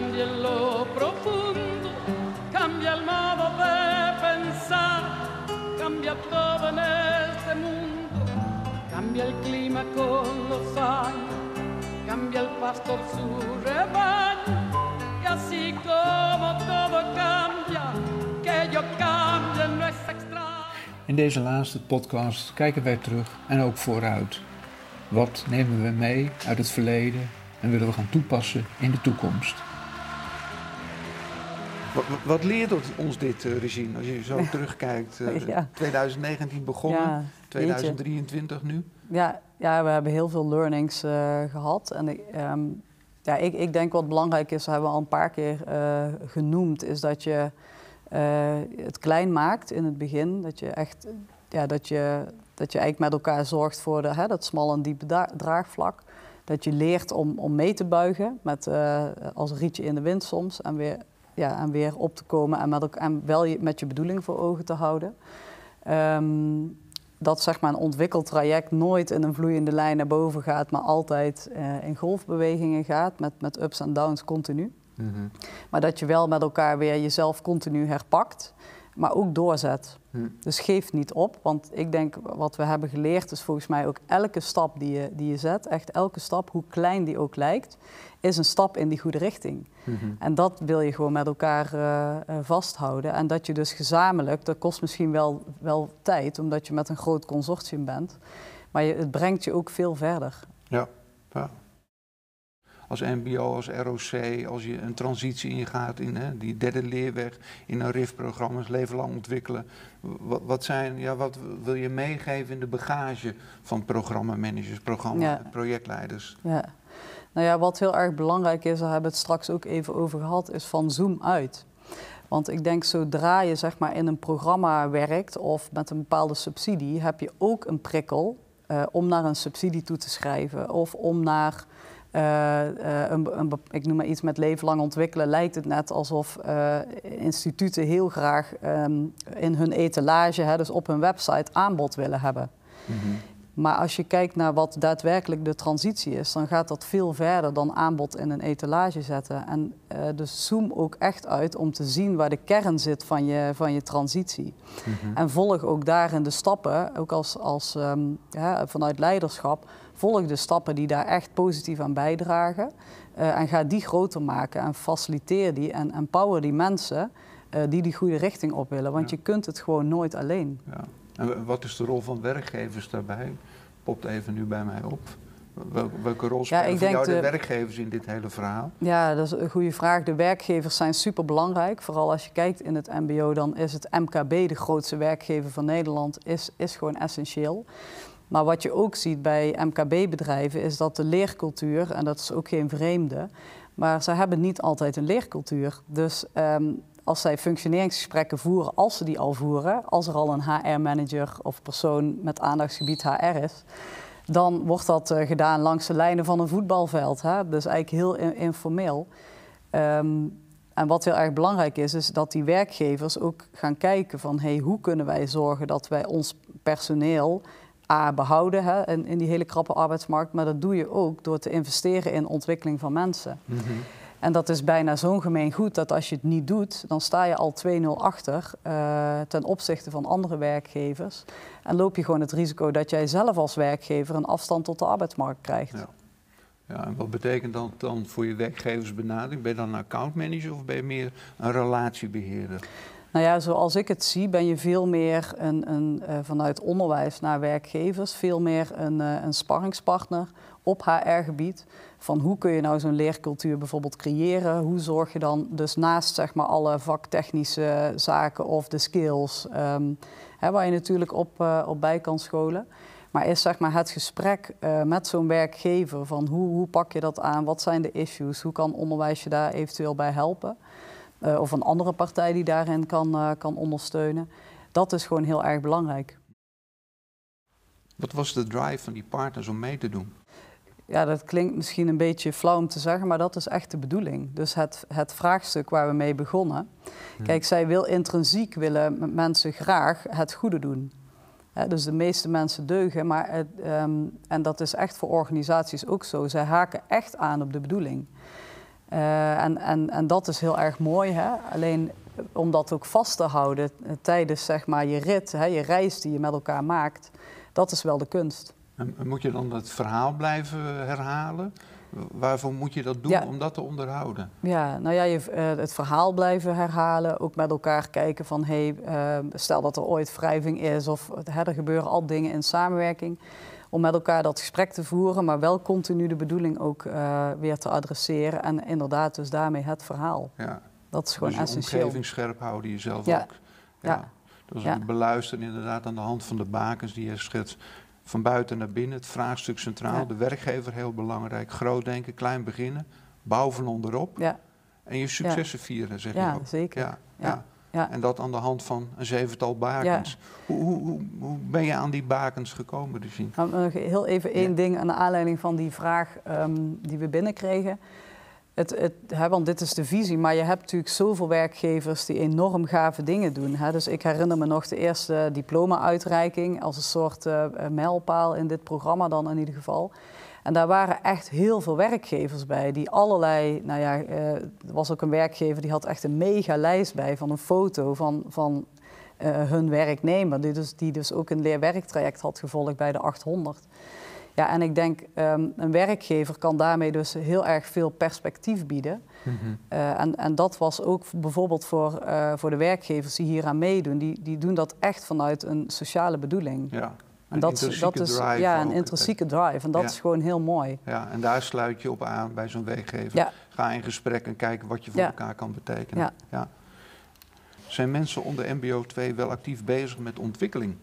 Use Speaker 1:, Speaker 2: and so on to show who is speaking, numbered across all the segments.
Speaker 1: cambia en lo profundo, cambia el modo de pensar, cambia todo en este mundo, cambia el clima con los años, cambia el pastor su rebaño, y así como todo cambia, que yo cambie no es extraño.
Speaker 2: In deze laatste podcast kijken wij terug en ook vooruit. Wat nemen we mee uit het verleden en willen we gaan toepassen in de toekomst?
Speaker 3: Wat, wat leert ons dit uh, regime als je zo terugkijkt? Uh, ja. 2019 begonnen, ja, 2023 nu?
Speaker 4: Ja, ja, we hebben heel veel learnings uh, gehad. En ik, um, ja, ik, ik denk wat belangrijk is, dat hebben we al een paar keer genoemd, is dat je het klein maakt in het begin. Dat je echt ja, dat, je, dat je eigenlijk met elkaar zorgt voor de, hè, dat smal en diepe draagvlak. Dat je leert om, om mee te buigen, met, als een rietje in de wind soms. En weer ja, en weer op te komen en, met, en wel je, met je bedoeling voor ogen te houden. Um, dat zeg maar, een ontwikkeld traject nooit in een vloeiende lijn naar boven gaat, maar altijd uh, in golfbewegingen gaat, met, met ups en downs continu. Mm -hmm. Maar dat je wel met elkaar weer jezelf continu herpakt maar ook doorzet. Hm. Dus geef niet op, want ik denk wat we hebben geleerd is volgens mij ook elke stap die je, die je zet, echt elke stap, hoe klein die ook lijkt, is een stap in die goede richting. Mhm. En dat wil je gewoon met elkaar uh, vasthouden. En dat je dus gezamenlijk, dat kost misschien wel, wel tijd, omdat je met een groot consortium bent, maar je, het brengt je ook veel verder.
Speaker 3: Ja, ja als MBO, als ROC, als je een transitie ingaat in hè, die derde leerweg, in een RIF-programma's, leven lang ontwikkelen. Wat, wat, zijn, ja, wat wil je meegeven in de bagage van programmamanagers, programma, projectleiders?
Speaker 4: Ja. Nou ja, wat heel erg belangrijk is, daar hebben we het straks ook even over gehad, is van zoom uit. Want ik denk zodra je zeg maar, in een programma werkt of met een bepaalde subsidie, heb je ook een prikkel uh, om naar een subsidie toe te schrijven of om naar uh, een, een, ik noem maar iets met leven lang ontwikkelen, lijkt het net alsof uh, instituten heel graag um, in hun etalage, hè, dus op hun website, aanbod willen hebben. -hmm. Maar als je kijkt naar wat daadwerkelijk de transitie is, dan gaat dat veel verder dan aanbod in een etalage zetten. En uh, dus zoom ook echt uit om te zien waar de kern zit van je, van je transitie. Mm -hmm. En volg ook daarin de stappen, ook als, als um, ja, vanuit leiderschap, volg de stappen die daar echt positief aan bijdragen. Uh, en ga die groter maken en faciliteer die en empower die mensen uh, die die goede richting op willen. Want ja. je kunt het gewoon nooit alleen.
Speaker 3: Ja. En wat is de rol van werkgevers daarbij? Popt even nu bij mij op. Welke, welke rol spelen ja, voor jou de, de, werkgevers in dit hele verhaal?
Speaker 4: Ja, dat is een goede vraag. De werkgevers zijn superbelangrijk. Vooral als je kijkt in het mbo, dan is het MKB de grootste werkgever van Nederland. Is, is gewoon essentieel. Maar wat je ook ziet bij MKB-bedrijven is dat de leercultuur, en dat is ook geen vreemde, maar ze hebben niet altijd een leercultuur. Dus um, als zij functioneringsgesprekken voeren, als ze die al voeren, als er al een HR-manager of persoon met aandachtsgebied HR is, dan wordt dat uh, gedaan langs de lijnen van een voetbalveld. Hè? Dus eigenlijk heel in informeel. Um, en wat heel erg belangrijk is, is dat die werkgevers ook gaan kijken van hey, hoe kunnen wij zorgen dat wij ons personeel A, behouden hè, in, die hele krappe arbeidsmarkt, maar dat doe je ook door te investeren in ontwikkeling van mensen. -hmm. En dat is bijna zo'n gemeen goed dat als je het niet doet, dan sta je al 2-0 achter uh, ten opzichte van andere werkgevers. En loop je gewoon het risico dat jij zelf als werkgever een afstand tot de arbeidsmarkt krijgt.
Speaker 3: Ja. Ja, en wat betekent dat dan voor je werkgeversbenadering? Ben je dan een accountmanager of ben je meer een relatiebeheerder?
Speaker 4: Nou ja, zoals ik het zie, ben je veel meer een, een, uh, vanuit onderwijs naar werkgevers, veel meer een, uh, een sparringspartner op HR-gebied. Van hoe kun je nou zo'n leercultuur bijvoorbeeld creëren? Hoe zorg je dan dus naast zeg maar, alle vaktechnische zaken of de skills, um, hè, waar je natuurlijk op, uh, op bij kan scholen. Maar is zeg maar, het gesprek met zo'n werkgever van hoe, hoe pak je dat aan? Wat zijn de issues? Hoe kan onderwijs je daar eventueel bij helpen? Uh, of een andere partij die daarin kan, uh, kan ondersteunen. Dat is gewoon heel erg belangrijk.
Speaker 3: Wat was de drive van die partners om mee te doen?
Speaker 4: Ja, dat klinkt misschien een beetje flauw om te zeggen, maar dat is echt de bedoeling. Dus het, het vraagstuk waar we mee begonnen. Hmm. Kijk, zij wil intrinsiek willen mensen graag het goede doen. He, dus de meeste mensen deugen, maar het, um, en dat is echt voor organisaties ook zo. Zij haken echt aan op de bedoeling. En, en, en dat is heel erg mooi. Hè? Alleen om dat ook vast te houden tijdens zeg maar, je rit, hè, je reis die je met elkaar maakt, dat is wel de kunst.
Speaker 3: En moet je dan het verhaal blijven herhalen? Waarvoor moet je dat doen om dat te onderhouden?
Speaker 4: Ja, nou ja, je, uh, het verhaal blijven herhalen. Ook met elkaar kijken van, hé, hey, uh, stel dat er ooit wrijving is of hè, er gebeuren al dingen in samenwerking. Om met elkaar dat gesprek te voeren, maar wel continu de bedoeling ook uh, weer te adresseren. En inderdaad dus daarmee het verhaal. Ja. Dat is gewoon dus essentieel.
Speaker 3: omgeving scherp houden, jezelf ja. ook. Ja. ja. Dus ja. beluisteren inderdaad aan de hand van de bakens die je schetst van buiten naar binnen, het vraagstuk centraal, de werkgever heel belangrijk. Groot denken, klein beginnen, bouw van onderop. Ja. En je successen vieren, zeg je ook.
Speaker 4: Zeker.
Speaker 3: Ja, ja. Ja. En dat aan de hand van een zevental bakens. Hoe, hoe, hoe, ben je aan die bakens gekomen,
Speaker 4: nou, heel even één ding aan de aanleiding van die vraag um, die we binnenkregen. Het, het, hè, want dit is de visie, maar je hebt natuurlijk zoveel werkgevers die enorm gave dingen doen. Hè. Dus ik herinner me nog de eerste diploma-uitreiking als een soort uh, mijlpaal in dit programma dan in ieder geval. En daar waren echt heel veel werkgevers bij die allerlei, nou ja, uh, er was ook een werkgever die had echt een mega lijst bij van een foto van, van uh, hun werknemer, die dus, die dus ook een leerwerktraject had gevolgd bij de 800. Ja, en ik denk, um, een werkgever kan daarmee dus heel erg veel perspectief bieden. Mm -hmm. uh, en, en dat was ook bijvoorbeeld voor, uh, voor de werkgevers die hier aan meedoen. Die, die doen dat echt vanuit een sociale bedoeling.
Speaker 3: Ja.
Speaker 4: En dat, dat is
Speaker 3: drive
Speaker 4: ja, een intrinsieke drive. En dat is gewoon heel mooi.
Speaker 3: Ja, en daar sluit je op aan bij zo'n werkgever. Ja. Ga in gesprek en kijk wat je voor elkaar kan betekenen. Ja. Zijn mensen onder MBO 2 wel actief bezig met ontwikkeling?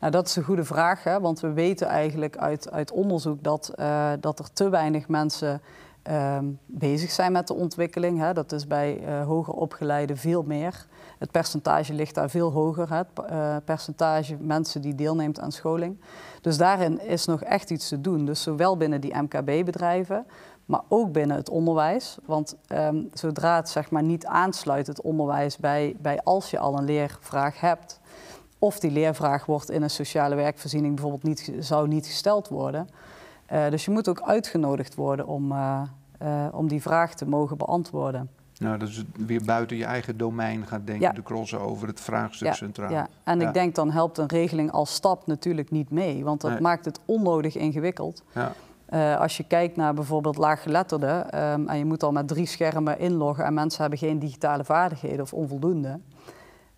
Speaker 4: Nou, dat is een goede vraag, hè? want we weten eigenlijk uit, uit onderzoek dat, uh, dat er te weinig mensen uh, bezig zijn met de ontwikkeling. Hè? Dat is bij uh, hoger opgeleiden veel meer. Het percentage ligt daar veel hoger, hè? het uh, percentage mensen die deelneemt aan scholing. Dus daarin is nog echt iets te doen. Dus zowel binnen die MKB-bedrijven, maar ook binnen het onderwijs. Want um, zodra het zeg maar, niet aansluit, het onderwijs, bij, bij als je al een leervraag hebt of die leervraag wordt in een sociale werkvoorziening bijvoorbeeld niet, zou niet gesteld worden. Uh, dus je moet ook uitgenodigd worden om, uh, uh, om die vraag te mogen beantwoorden.
Speaker 3: Nou, dat is weer buiten je eigen domein gaat denken, ja. de crossen over het vraagstuk
Speaker 4: ja,
Speaker 3: centraal.
Speaker 4: Ja, en ja. ik denk dan helpt een regeling als stap natuurlijk niet mee, want dat nee. maakt het onnodig ingewikkeld. Ja. Als je kijkt naar bijvoorbeeld laaggeletterden um, en je moet al met drie schermen inloggen en mensen hebben geen digitale vaardigheden of onvoldoende,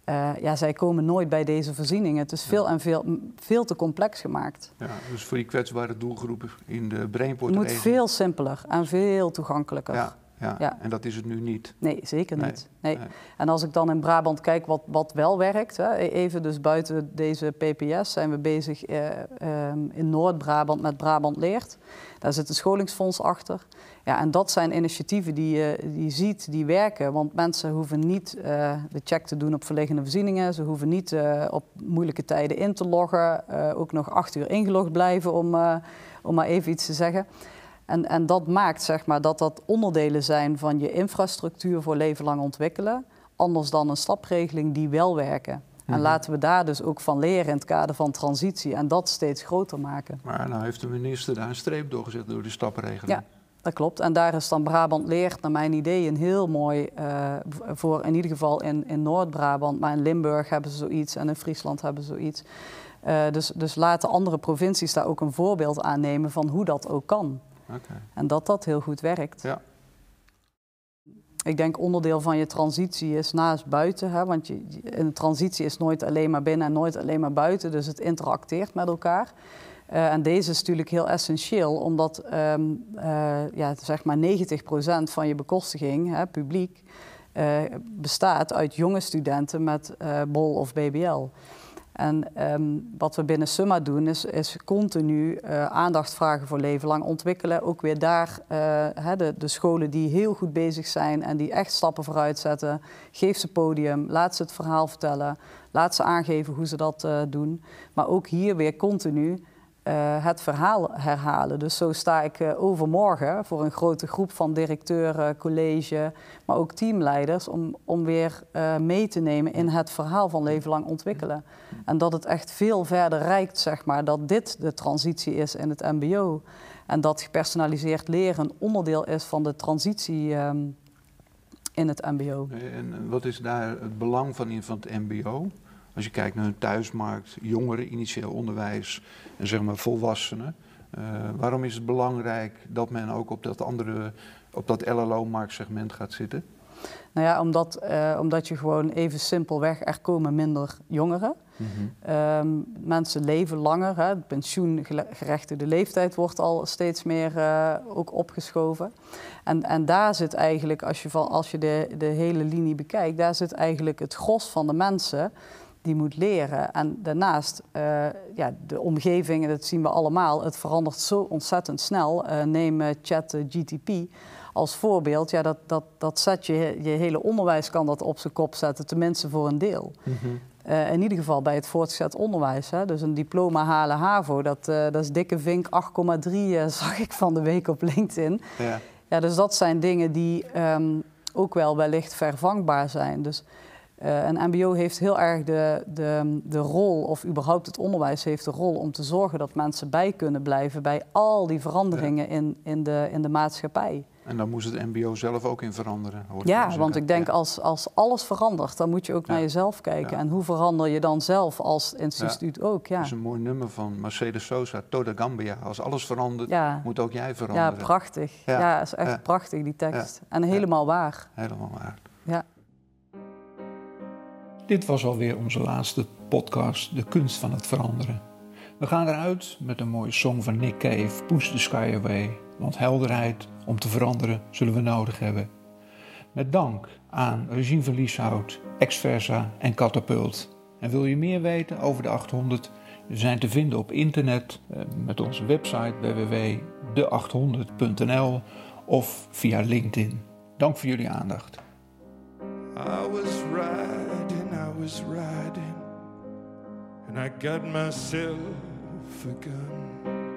Speaker 4: uh, ja, zij komen nooit bij deze voorzieningen. Het is veel ja. en veel, veel te complex gemaakt.
Speaker 3: Ja, dus voor die kwetsbare doelgroepen in de Brainport...
Speaker 4: Het moet veel simpeler en veel toegankelijker.
Speaker 3: Ja, ja. ja. en dat is het nu niet.
Speaker 4: Nee, zeker niet. Nee. nee. En als ik dan in Brabant kijk wat, wat wel werkt... Hè, even dus buiten deze PPS zijn we bezig uh, um, in Noord-Brabant met Brabant Leert. Daar zit een scholingsfonds achter... Ja, en dat zijn initiatieven die je, die ziet, die werken. Want mensen hoeven niet uh, de check te doen op verliggende voorzieningen. Ze hoeven niet uh, op moeilijke tijden in te loggen. Uh, ook nog acht uur ingelogd blijven, om, om maar even iets te zeggen. En, en dat maakt zeg maar, dat dat onderdelen zijn van je infrastructuur voor leven lang ontwikkelen. Anders dan een stapregeling die wel werken. En mm-hmm. laten we daar dus ook van leren in het kader van transitie en dat steeds groter maken.
Speaker 3: Maar nou heeft de minister daar een streep doorgezet door de stapregeling.
Speaker 4: Ja. Dat klopt. En daar is dan Brabant Leert, naar mijn idee, een heel mooi uh, voor in ieder geval in, in Noord-Brabant. Maar in Limburg hebben ze zoiets en in Friesland hebben ze zoiets. Uh, dus, dus laten andere provincies daar ook een voorbeeld aan nemen van hoe dat ook kan. Okay. En dat dat heel goed werkt. Ja. Ik denk onderdeel van je transitie is naast buiten. Hè, want je, een transitie is nooit alleen maar binnen en nooit alleen maar buiten. Dus het interacteert met elkaar. Uh, en deze is natuurlijk heel essentieel, omdat um, uh, ja, zeg maar 90% van je bekostiging, hè, publiek, uh, bestaat uit jonge studenten met BOL of BBL. En um, wat we binnen Summa doen, is, is continu aandacht vragen voor leven lang ontwikkelen. Ook weer daar, hè, de, de, scholen die heel goed bezig zijn en die echt stappen vooruit zetten, geef ze podium, laat ze het verhaal vertellen, laat ze aangeven hoe ze dat doen. Maar ook hier weer continu eh, het verhaal herhalen. Dus zo sta ik uh, overmorgen voor een grote groep van directeuren, college, maar ook teamleiders, om, om weer uh, mee te nemen in het verhaal van leven lang ontwikkelen. En dat het echt veel verder reikt, zeg maar, dat dit de transitie is in het MBO. En dat gepersonaliseerd leren onderdeel is van de transitie um, in het MBO.
Speaker 3: En wat is daar het belang van in van het MBO? Als je kijkt naar een thuismarkt, jongeren, initieel onderwijs en zeg maar volwassenen. Uh, waarom is het belangrijk dat men ook op dat andere, op dat LLO-marktsegment gaat zitten?
Speaker 4: Nou ja, omdat, uh, omdat je gewoon even simpelweg, er komen minder jongeren. Mm -hmm. um, mensen leven langer. Hè. De pensioengerechtigde leeftijd wordt al steeds meer uh, ook opgeschoven. En, en daar zit eigenlijk, als je, van, als je de, de hele linie bekijkt, daar zit eigenlijk het gros van de mensen die moet leren. En daarnaast, uh, ja, de omgeving, dat zien we allemaal, het verandert zo ontzettend snel. Uh, neem chat GTP als voorbeeld. Ja, dat, dat, dat zet je, je hele onderwijs kan dat op zijn kop zetten, tenminste voor een deel. Mm -hmm. uh, in ieder geval bij het voortgezet onderwijs. Hè. Dus een diploma halen HAVO, dat, dat is dikke vink 8,3 zag ik van de week op LinkedIn. Ja. Ja, dus dat zijn dingen die um, ook wel wellicht vervangbaar zijn. Dus uh, een MBO heeft heel erg de, de, de rol, of überhaupt het onderwijs heeft de rol om te zorgen dat mensen bij kunnen blijven bij al die veranderingen ja. in, in, de, in de maatschappij.
Speaker 3: En dan moest het MBO zelf ook in veranderen.
Speaker 4: Ja, want ik denk ja. als, als alles verandert, dan moet je ook ja. naar jezelf kijken. En hoe verander je dan zelf als instituut ook? Ja.
Speaker 3: Dat is een mooi nummer van Mercedes Sosa, Toda Gambia. Als alles verandert, moet ook jij veranderen.
Speaker 4: Ja, prachtig. Ja, is echt prachtig die tekst. En helemaal waar.
Speaker 3: Helemaal waar.
Speaker 4: Ja.
Speaker 2: Dit was alweer onze laatste podcast, De Kunst van het Veranderen. We gaan eruit met een mooie song van Nick Cave, Push the Sky Away. Want helderheid om te veranderen zullen we nodig hebben. Met dank aan Regine van Lieshout, Exversa en Catapult. En wil je meer weten over de 800? We zijn te vinden op internet met onze website www.de800.nl of via LinkedIn. Dank voor jullie aandacht. I was I was riding, and I got myself a gun.